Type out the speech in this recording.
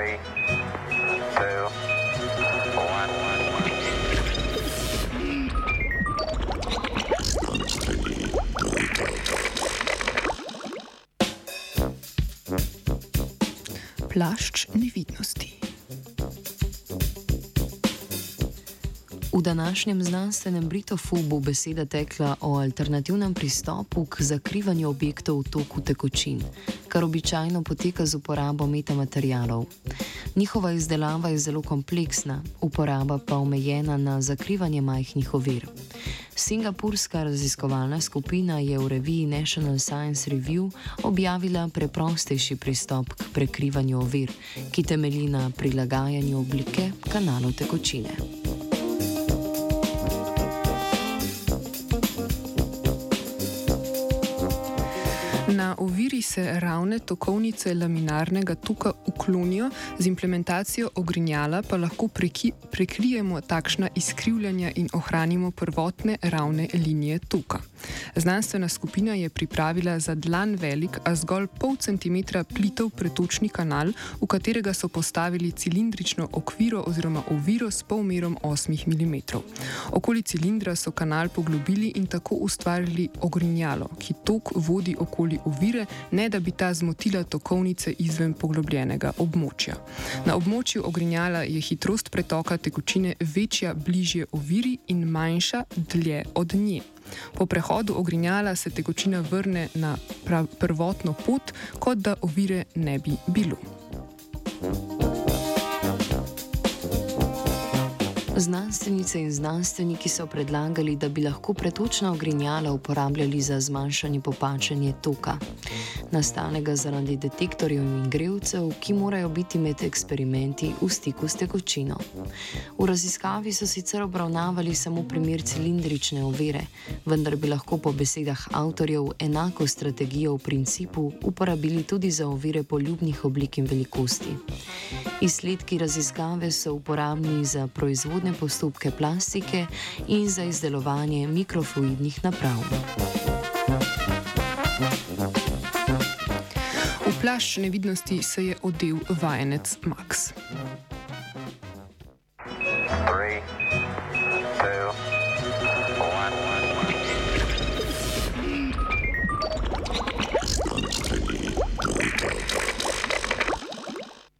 Three, two, one. Plašč nevidnosti. V današnjem znanstvenem Britofu bo beseda tekla o alternativnem pristopu k zakrivanju objektov v toku tekočin, kar običajno poteka z uporabo metamaterialov. Njihova izdelava je zelo kompleksna, uporaba pa omejena na zakrivanje majhnih ovir. Singapurska raziskovalna skupina je v reviji National Science Review objavila preprostejši pristop k prekrivanju ovir, ki temelji na prilagajanju oblike kanalov tekočine. Na oviri se ravne tokovnice laminarnega tuka uklonijo, z implementacijo ogrinjala pa lahko preki, prekrijemo takšna izkrivljanja in ohranimo prvotne ravne linije tuka. Znanstvena skupina je pripravila za dlan velik, a zgolj pol centimetra plitev pretočni kanal, v katerega so postavili cilindrično okviro oziroma oviro s polmerom 8 mm. Okoli cilindra so kanal poglobili in tako ustvarili ogrinjalo, ki tok vodi okoli ovire, ne da bi ta zmotila tokovnice izven poglobljenega območja. Na območju ogrinjala je hitrost pretoka tekočine večja bližje oviri in manjša dlje od nje. Po prehodu ogrinjala se tekočina vrne na prvotno pot, kot da ovire ne bi bilo. Znanstvenice in znanstveniki so predlagali, da bi lahko pretočna ogrinjala uporabljali za zmanjšanje popačanja toka, nastanega zaradi detektorjev in grevcev, ki morajo biti med eksperimenti v stiku s tekočino. V raziskavi so sicer obravnavali samo primer cilindrične ovire, vendar bi lahko po besedah avtorjev enako strategijo v principu uporabili tudi za ovire poljubnih oblik in velikosti. Izsledki raziskave so uporabni za proizvodne postopke plastike in za izdelovanje mikrofluidnih naprav. V plašč nevidnosti se je odel vajenec Max. Three.